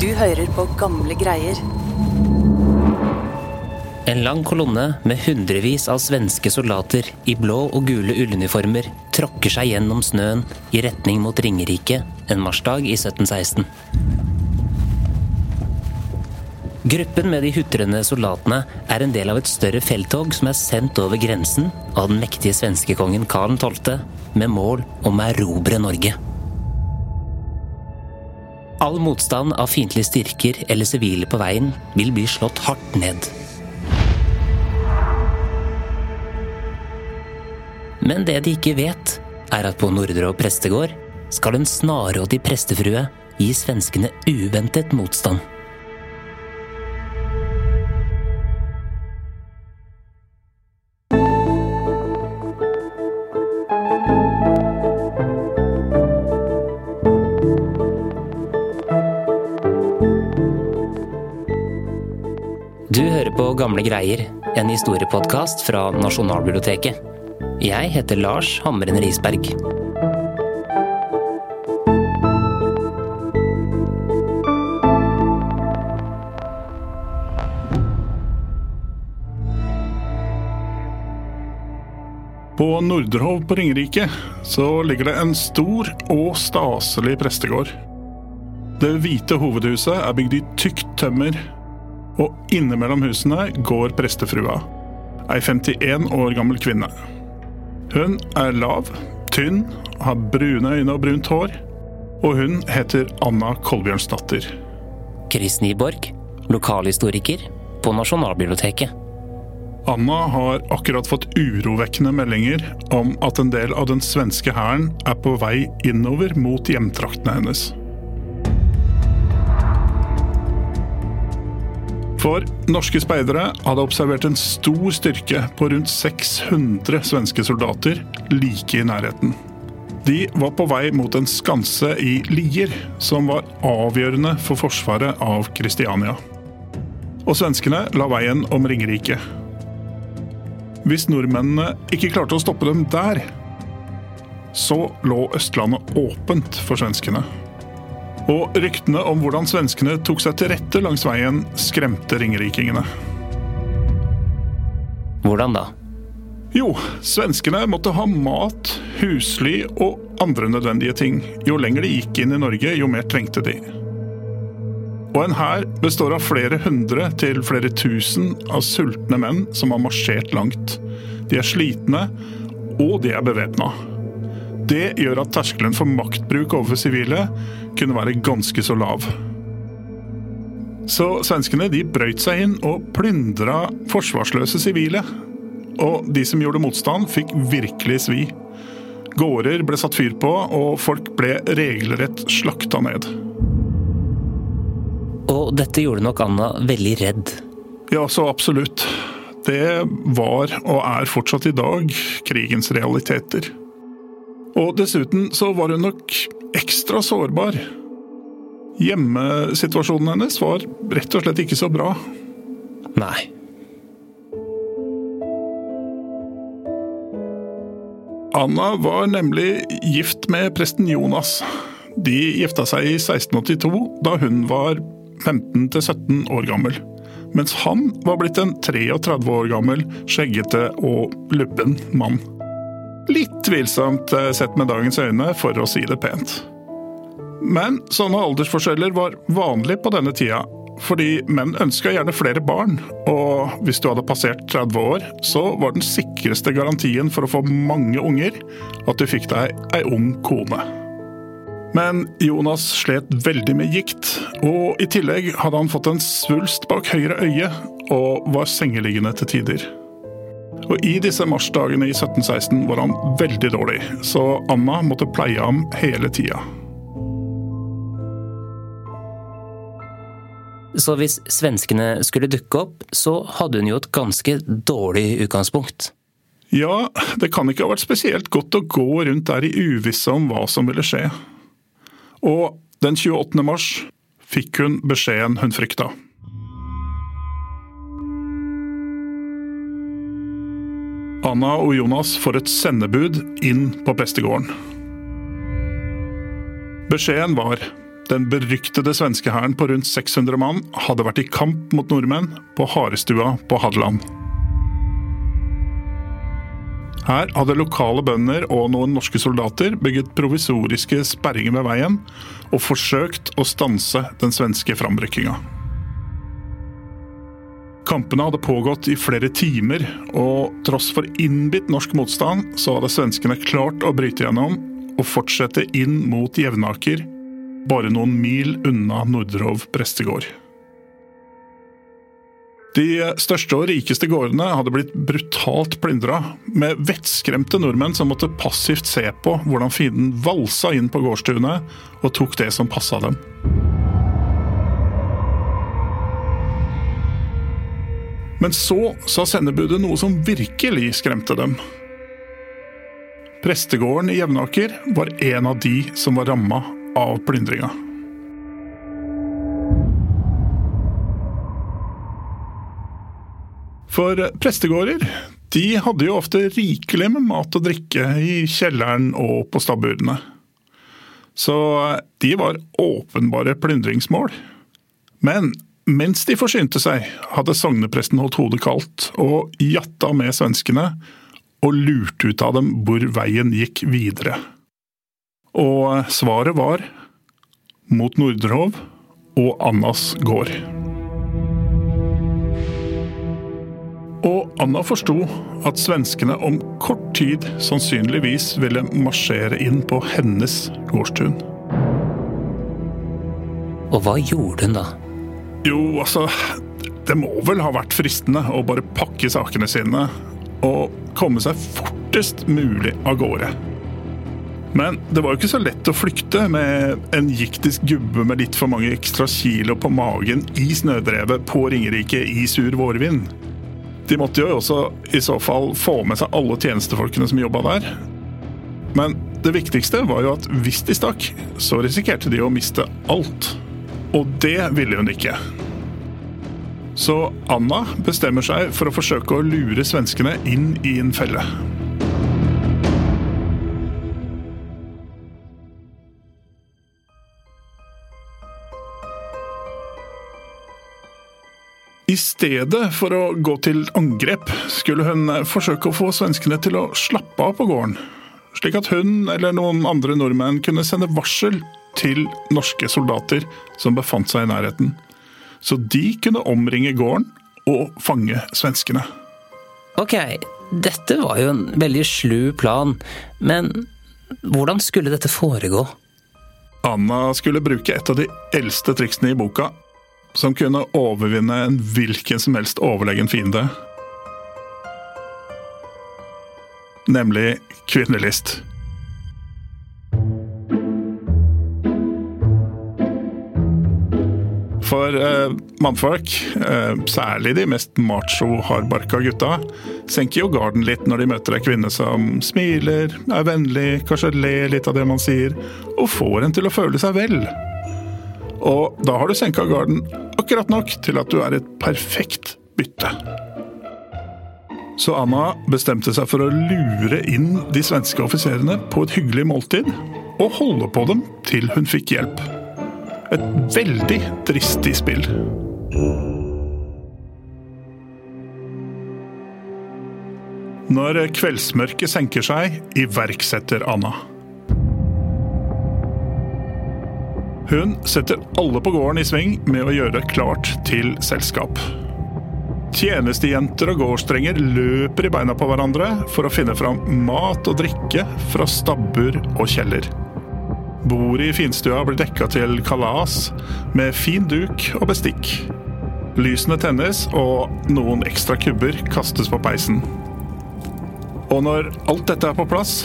Du hører på gamle greier. En lang kolonne med hundrevis av svenske soldater i blå og gule ulluniformer tråkker seg gjennom snøen i retning mot Ringerike en marsdag i 1716. Gruppen med de hutrende soldatene er en del av et større felttog som er sendt over grensen av den mektige svenskekongen Karl 12. med mål om å erobre Norge. All motstand av fiendtlige styrker eller sivile på veien vil bli slått hardt ned. Men det de ikke vet, er at på Nordre og prestegård skal en snarrådig prestefrue gi svenskene uventet motstand. Gamle greier, en historiepodkast fra Nasjonalbiblioteket. Jeg heter Lars Hamren Risberg. På Nordrehov på Ringerike så ligger det en stor og staselig prestegård. Det hvite hovedhuset er bygd i tykt tømmer, og innimellom husene går prestefrua, ei 51 år gammel kvinne. Hun er lav, tynn, har brune øyne og brunt hår, og hun heter Anna Kolbjørnsdatter. Chris Nyborg, lokalhistoriker på Nasjonalbiblioteket. Anna har akkurat fått urovekkende meldinger om at en del av den svenske hæren er på vei innover mot hjemtraktene hennes. For norske speidere hadde observert en stor styrke på rundt 600 svenske soldater like i nærheten. De var på vei mot en skanse i Lier, som var avgjørende for forsvaret av Kristiania. Og svenskene la veien om Ringerike. Hvis nordmennene ikke klarte å stoppe dem der, så lå Østlandet åpent for svenskene. Og ryktene om hvordan svenskene tok seg til rette langs veien, skremte ringerikingene. Hvordan da? Jo, svenskene måtte ha mat, husly og andre nødvendige ting. Jo lenger de gikk inn i Norge, jo mer trengte de. Og en hær består av flere hundre til flere tusen av sultne menn som har marsjert langt. De er slitne, og de er bevæpna. Det gjør at terskelen for maktbruk overfor sivile kunne være ganske så lav. Så svenskene de brøyt seg inn og plyndra forsvarsløse sivile. Og de som gjorde motstand, fikk virkelig svi. Gårder ble satt fyr på, og folk ble regelrett slakta ned. Og dette gjorde nok Anna veldig redd. Ja, så absolutt. Det var, og er fortsatt i dag, krigens realiteter. Og dessuten så var hun nok ekstra sårbar. Hjemmesituasjonen hennes var rett og slett ikke så bra. Nei. Anna var nemlig gift med presten Jonas. De gifta seg i 1682, da hun var 15-17 år gammel. Mens han var blitt en 33 år gammel, skjeggete og lubben mann. Litt tvilsomt sett med dagens øyne, for å si det pent. Men sånne aldersforskjeller var vanlig på denne tida, fordi menn ønska gjerne flere barn, og hvis du hadde passert 30 år, så var den sikreste garantien for å få mange unger at du fikk deg ei ung kone. Men Jonas slet veldig med gikt, og i tillegg hadde han fått en svulst bak høyre øye og var sengeliggende til tider. Og I disse marsdagene i 1716 var han veldig dårlig, så Anna måtte pleie ham hele tida. Så hvis svenskene skulle dukke opp, så hadde hun jo et ganske dårlig utgangspunkt. Ja, det kan ikke ha vært spesielt godt å gå rundt der i uvisse om hva som ville skje. Og den 28. mars fikk hun beskjeden hun frykta. Anna og Jonas får et sendebud inn på prestegården. Beskjeden var den beryktede svenske hæren på rundt 600 mann hadde vært i kamp mot nordmenn på Harestua på Hadeland. Her hadde lokale bønder og noen norske soldater bygget provisoriske sperringer ved veien og forsøkt å stanse den svenske framrykkinga. Kampene hadde pågått i flere timer, og tross for innbitt norsk motstand, så hadde svenskene klart å bryte gjennom og fortsette inn mot Jevnaker, bare noen mil unna Nordrov prestegård. De største og rikeste gårdene hadde blitt brutalt plyndra, med vettskremte nordmenn som måtte passivt se på hvordan fienden valsa inn på gårdstunet og tok det som passa dem. Men så sa sendebudet noe som virkelig skremte dem. Prestegården i Jevnaker var en av de som var ramma av plyndringa. For prestegårder de hadde jo ofte rikelig med mat og drikke i kjelleren og på stabburene. Så de var åpenbare plyndringsmål. Men mens de forsynte seg, hadde sognepresten holdt hodet kaldt og jatta med svenskene og lurte ut av dem hvor veien gikk videre. Og svaret var mot Nordrehov og Annas gård. Og Anna forsto at svenskene om kort tid sannsynligvis ville marsjere inn på hennes gårdstun. Og hva gjorde hun da? Jo, altså Det må vel ha vært fristende å bare pakke sakene sine og komme seg fortest mulig av gårde. Men det var jo ikke så lett å flykte med en giktisk gubbe med litt for mange ekstra kilo på magen i snødrevet på Ringerike i sur vårvind. De måtte jo også i så fall få med seg alle tjenestefolkene som jobba der. Men det viktigste var jo at hvis de stakk, så risikerte de å miste alt. Og det ville hun ikke. Så Anna bestemmer seg for å forsøke å lure svenskene inn i en felle. I stedet for å gå til angrep, skulle hun forsøke å få svenskene til å slappe av på gården. Slik at hun eller noen andre nordmenn kunne sende varsel til norske soldater som befant seg i nærheten. Så de kunne omringe gården og fange svenskene. Ok, dette var jo en veldig slu plan, men hvordan skulle dette foregå? Anna skulle bruke et av de eldste triksene i boka, som kunne overvinne en hvilken som helst overlegen fiende. Nemlig kvinnelist. For eh, mannfolk, eh, særlig de mest macho, hardbarka gutta, senker jo garden litt når de møter ei kvinne som smiler, er vennlig, kanskje ler litt av det man sier, og får en til å føle seg vel. Og da har du senka garden akkurat nok til at du er et perfekt bytte. Så Anna bestemte seg for å lure inn de svenske offiserene på et hyggelig måltid, og holde på dem til hun fikk hjelp. Et veldig dristig spill. Når kveldsmørket senker seg, iverksetter Anna. Hun setter alle på gården i sving med å gjøre klart til selskap. Tjenestejenter og gårdsdrenger løper i beina på hverandre for å finne fram mat og drikke fra stabbur og kjeller. Bordet i finstua blir dekka til kalas med fin duk og bestikk. Lysene tennes, og noen ekstra kubber kastes på peisen. Og når alt dette er på plass,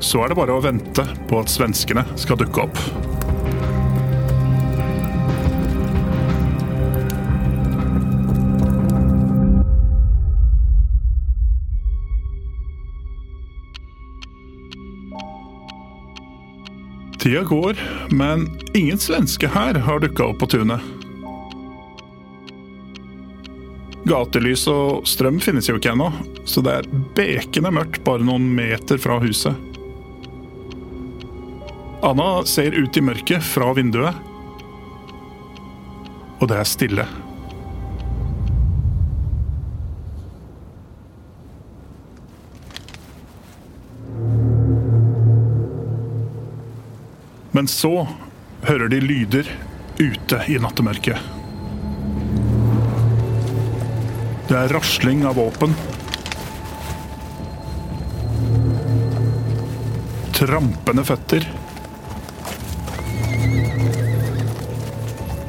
så er det bare å vente på at svenskene skal dukke opp. Tida går, men ingen svenske her har dukka opp på tunet. Gatelys og strøm finnes jo ikke ennå, så det er bekende mørkt bare noen meter fra huset. Anna ser ut i mørket fra vinduet og det er stille. Men så hører de lyder ute i nattemørket. Det er rasling av våpen. Trampende føtter.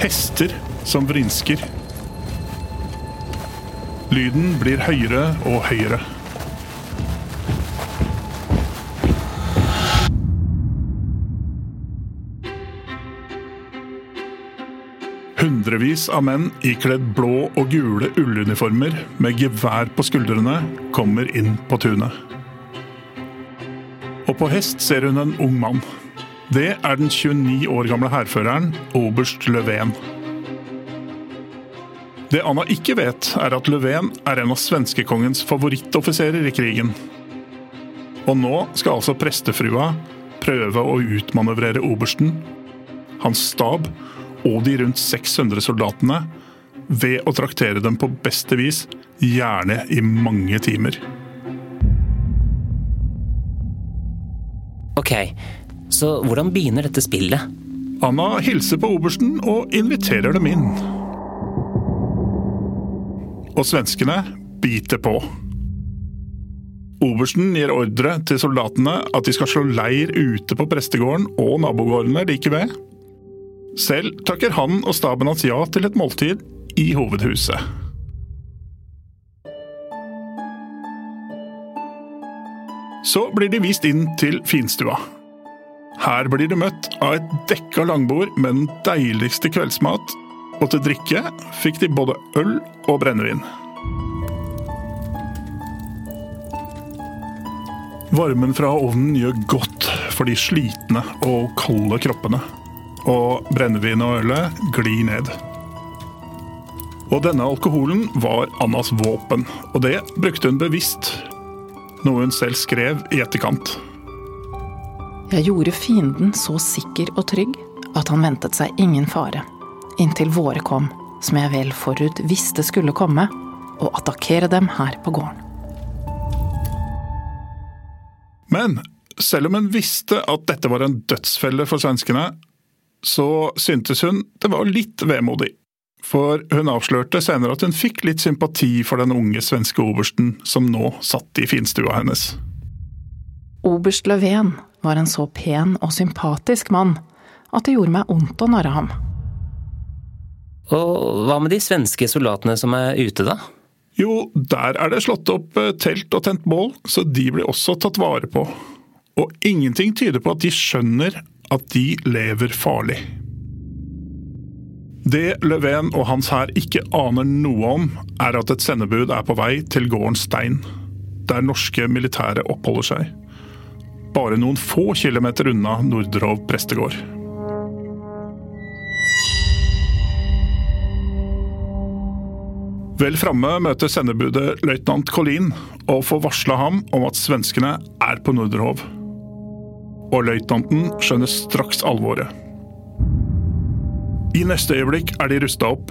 Hester som vrinsker. Lyden blir høyere og høyere. Hundrevis av menn ikledd blå og gule ulluniformer med gevær på skuldrene kommer inn på tunet. Og på hest ser hun en ung mann. Det er den 29 år gamle hærføreren oberst Löfven. Det Anna ikke vet, er at Löfven er en av svenskekongens favorittoffiserer i krigen. Og nå skal altså prestefrua prøve å utmanøvrere obersten, hans stab og de rundt 600 soldatene ved å traktere dem på beste vis, gjerne i mange timer. Ok, så hvordan begynner dette spillet? Anna hilser på obersten og inviterer dem inn. Og svenskene biter på. Obersten gir ordre til soldatene at de skal slå leir ute på prestegården og nabogårdene like ved. Selv takker han og staben hans ja til et måltid i hovedhuset. Så blir de vist inn til finstua. Her blir de møtt av et dekka langbord med den deiligste kveldsmat, og til drikke fikk de både øl og brennevin. Varmen fra ovnen gjør godt for de slitne og kalde kroppene og brennevinet og ølet glir ned. Og denne alkoholen var Annas våpen, og det brukte hun bevisst. Noe hun selv skrev i etterkant. Jeg gjorde fienden så sikker og trygg at han ventet seg ingen fare, inntil våre kom, som jeg vel forut visste skulle komme, og attakkere dem her på gården. Men selv om hun visste at dette var en dødsfelle for svenskene, så syntes hun det var litt vemodig. For hun avslørte senere at hun fikk litt sympati for den unge svenske obersten som nå satt i finstua hennes. Oberst Löfven var en så pen og sympatisk mann at det gjorde meg vondt å narre ham. Og hva med de svenske soldatene som er ute, da? Jo, der er det slått opp eh, telt og tent bål, så de blir også tatt vare på. Og ingenting tyder på at de skjønner at de lever farlig. Det Löfven og hans hær ikke aner noe om, er at et sendebud er på vei til gården Stein, der norske militære oppholder seg. Bare noen få kilometer unna Nordrov prestegård. Vel framme møter sendebudet løytnant Collin og får varsla ham om at svenskene er på Nordrov og løytnanten skjønner straks alvoret. I neste øyeblikk er de rusta opp,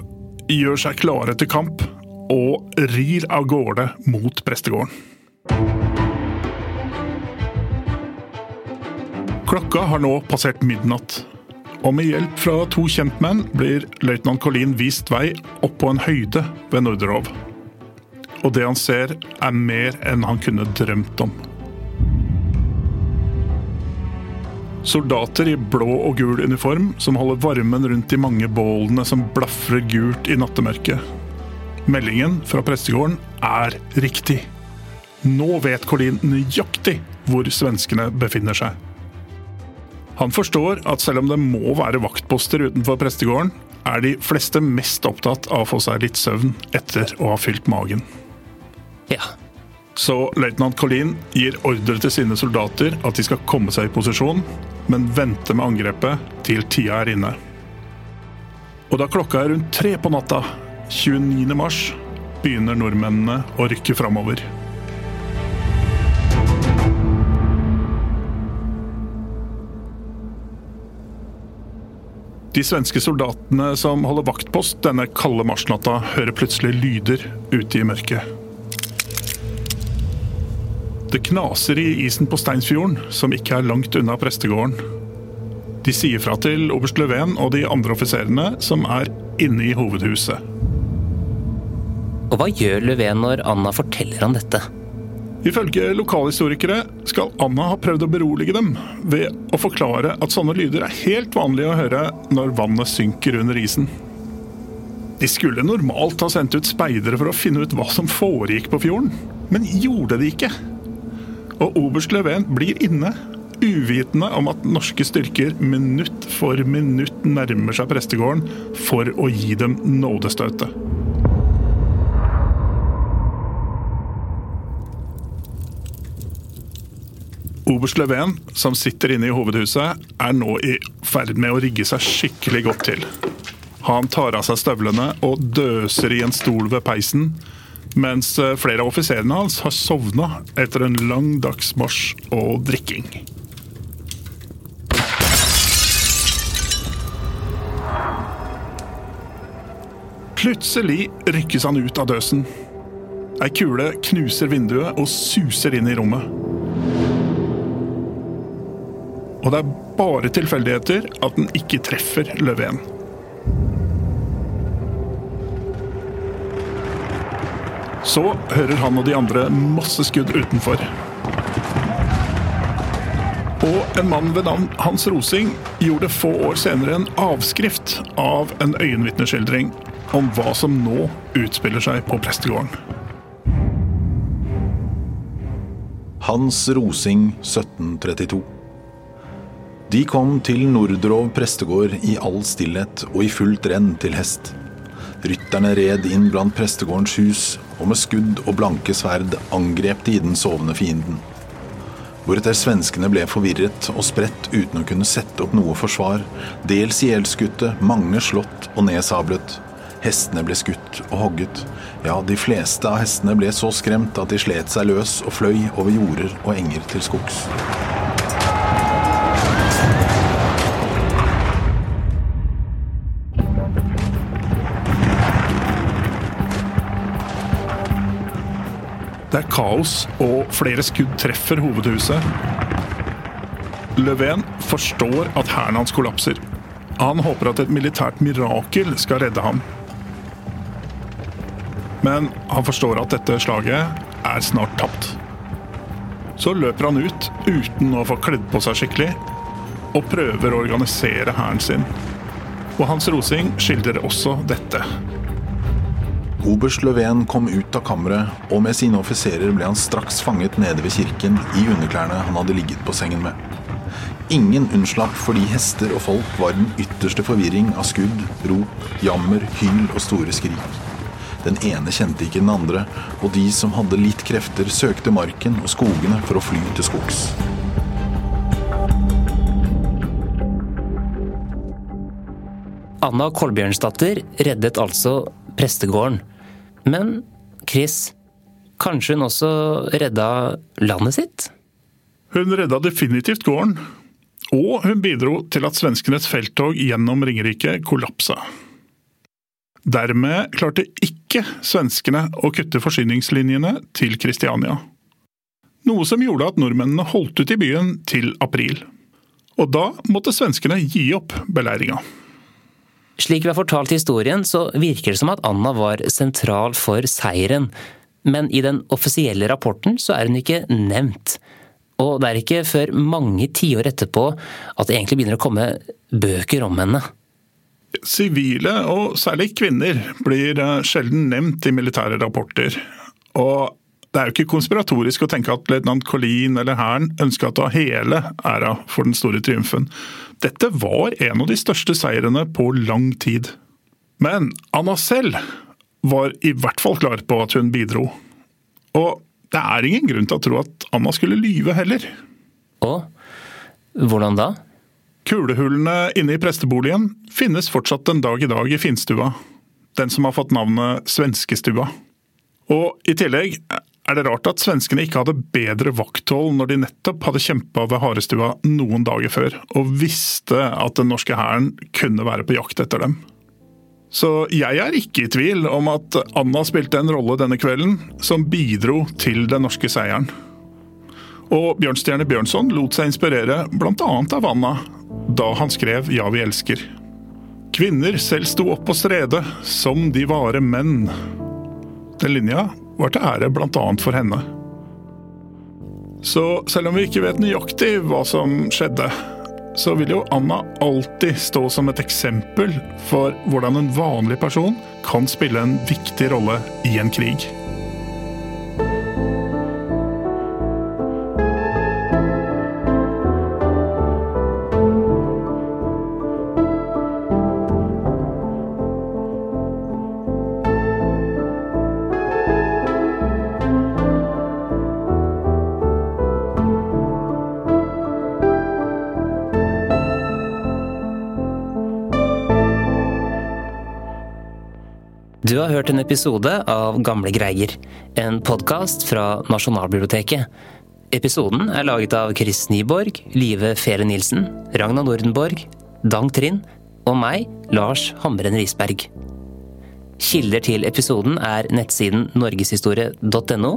gjør seg klare til kamp og rir av gårde mot prestegården. Klokka har nå passert midnatt, og med hjelp fra to kjentmenn blir løytnant Colleen vist vei opp på en høyde ved Norderhov. Og det han ser, er mer enn han kunne drømt om. Soldater i blå og gul uniform som holder varmen rundt de mange bålene som blafrer gult i nattemørket. Meldingen fra prestegården er riktig. Nå vet Colin nøyaktig hvor svenskene befinner seg. Han forstår at selv om det må være vaktposter utenfor prestegården, er de fleste mest opptatt av å få seg litt søvn etter å ha fylt magen. Ja, så løytnant Collin gir ordre til sine soldater at de skal komme seg i posisjon, men vente med angrepet til tida er inne. Og da klokka er rundt tre på natta, 29. mars, begynner nordmennene å rykke framover. De svenske soldatene som holder vaktpost denne kalde marsnatta, hører plutselig lyder ute i mørket. Det knaser i isen på Steinsfjorden, som ikke er langt unna prestegården. De sier fra til oberst Löfven og de andre offiserene, som er inne i hovedhuset. Og hva gjør Löfven når Anna forteller han dette? Ifølge lokalhistorikere skal Anna ha prøvd å berolige dem ved å forklare at sånne lyder er helt vanlige å høre når vannet synker under isen. De skulle normalt ha sendt ut speidere for å finne ut hva som foregikk på fjorden, men gjorde det ikke. Og oberst Löfven blir inne, uvitende om at norske styrker minutt for minutt nærmer seg prestegården for å gi dem nådestøtet. Oberst Löfven, som sitter inne i hovedhuset, er nå i ferd med å rigge seg skikkelig godt til. Han tar av seg støvlene og døser i en stol ved peisen, mens eh, flere av offiserene hans har sovna etter en lang dags marsj og drikking. Plutselig rykkes han ut av døsen. Ei kule knuser vinduet og suser inn i rommet. Og det er bare tilfeldigheter at den ikke treffer Löfven. Så hører han og de andre masse skudd utenfor. Og en mann ved navn Hans Rosing gjorde få år senere en avskrift av en øyenvitneskildring om hva som nå utspiller seg på prestegården. Hans Rosing 1732. De kom til Nordrov prestegård i all stillhet og i fullt renn til hest. Rytterne red inn blant prestegårdens hus, og med skudd og blanke sverd angrep de den sovende fienden. Hvoretter svenskene ble forvirret og spredt uten å kunne sette opp noe forsvar, dels ihjelskutte, mange slått og nedsablet. Hestene ble skutt og hogget. Ja, de fleste av hestene ble så skremt at de slet seg løs og fløy over jorder og enger til skogs. Det er kaos, og flere skudd treffer hovedhuset. Löfven forstår at hæren hans kollapser. Han håper at et militært mirakel skal redde ham. Men han forstår at dette slaget er snart tapt. Så løper han ut uten å få kledd på seg skikkelig, og prøver å organisere hæren sin. Og Hans Rosing skildrer også dette. Oberst Löfven kom ut av kammeret, og med sine offiserer ble han straks fanget nede ved kirken i underklærne han hadde ligget på sengen med. Ingen unnslapp fordi hester og folk var den ytterste forvirring av skudd, rop, jammer, hyl og store skrik. Den ene kjente ikke den andre, og de som hadde litt krefter, søkte marken og skogene for å fly til skogs. Anna Kolbjørnsdatter reddet altså prestegården. Men Chris, kanskje hun også redda landet sitt? Hun redda definitivt gården, og hun bidro til at svenskenes felttog gjennom Ringerike kollapsa. Dermed klarte ikke svenskene å kutte forsyningslinjene til Kristiania. Noe som gjorde at nordmennene holdt ut i byen til april. Og da måtte svenskene gi opp beleiringa. Slik vi har fortalt historien, så virker det som at Anna var sentral for seieren. Men i den offisielle rapporten så er hun ikke nevnt. Og det er ikke før mange tiår etterpå at det egentlig begynner å komme bøker om henne. Sivile, og særlig kvinner, blir eh, sjelden nevnt i militære rapporter. Og det er jo ikke konspiratorisk å tenke at løytnant Collin eller hæren ønska å ta hele æra for den store triumfen. Dette var en av de største seirene på lang tid. Men Anna selv var i hvert fall klar på at hun bidro. Og det er ingen grunn til å tro at Anna skulle lyve heller. Og hvordan da? Kulehullene inne i presteboligen finnes fortsatt en dag i dag i Finnstua. Den som har fått navnet Svenskestua. Og i tillegg er det rart at svenskene ikke hadde bedre vakthold når de nettopp hadde kjempa ved Harestua noen dager før, og visste at den norske hæren kunne være på jakt etter dem. Så jeg er ikke i tvil om at Anna spilte en rolle denne kvelden som bidro til den norske seieren. Og Bjørnstjerne Bjørnson lot seg inspirere bl.a. av Anna da han skrev Ja, vi elsker. Kvinner selv sto opp på stredet, som de vare menn. Den linja var til ære bl.a. for henne. Så selv om vi ikke vet nøyaktig hva som skjedde, så vil jo Anna alltid stå som et eksempel for hvordan en vanlig person kan spille en viktig rolle i en krig. Du har hørt en episode av Gamle greier, en podkast fra Nasjonalbiblioteket. Episoden er laget av Chris Nyborg, Live Fele Nilsen, Ragna Nordenborg, Dang Trind og meg, Lars Hamren Risberg. Kilder til episoden er nettsiden norgeshistorie.no,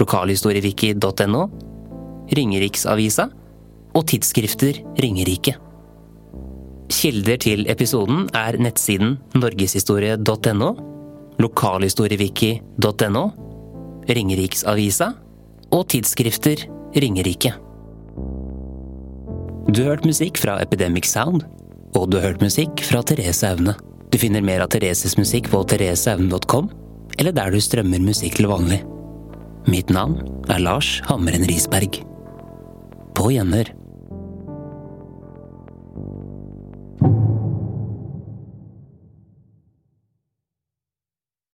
lokalhistoriewiki.no, Ringeriksavisa og tidsskrifter Ringerike. Kilder til episoden er nettsiden norgeshistorie.no, lokalhistoriewiki.no, Ringeriksavisa og tidsskrifter Ringerike. Du har hørt musikk fra Epidemic Sound, og du har hørt musikk fra Therese Aune. Du finner mer av Thereses musikk på thereseaune.com, eller der du strømmer musikk til vanlig. Mitt navn er Lars Hammeren Risberg. På gjenhør.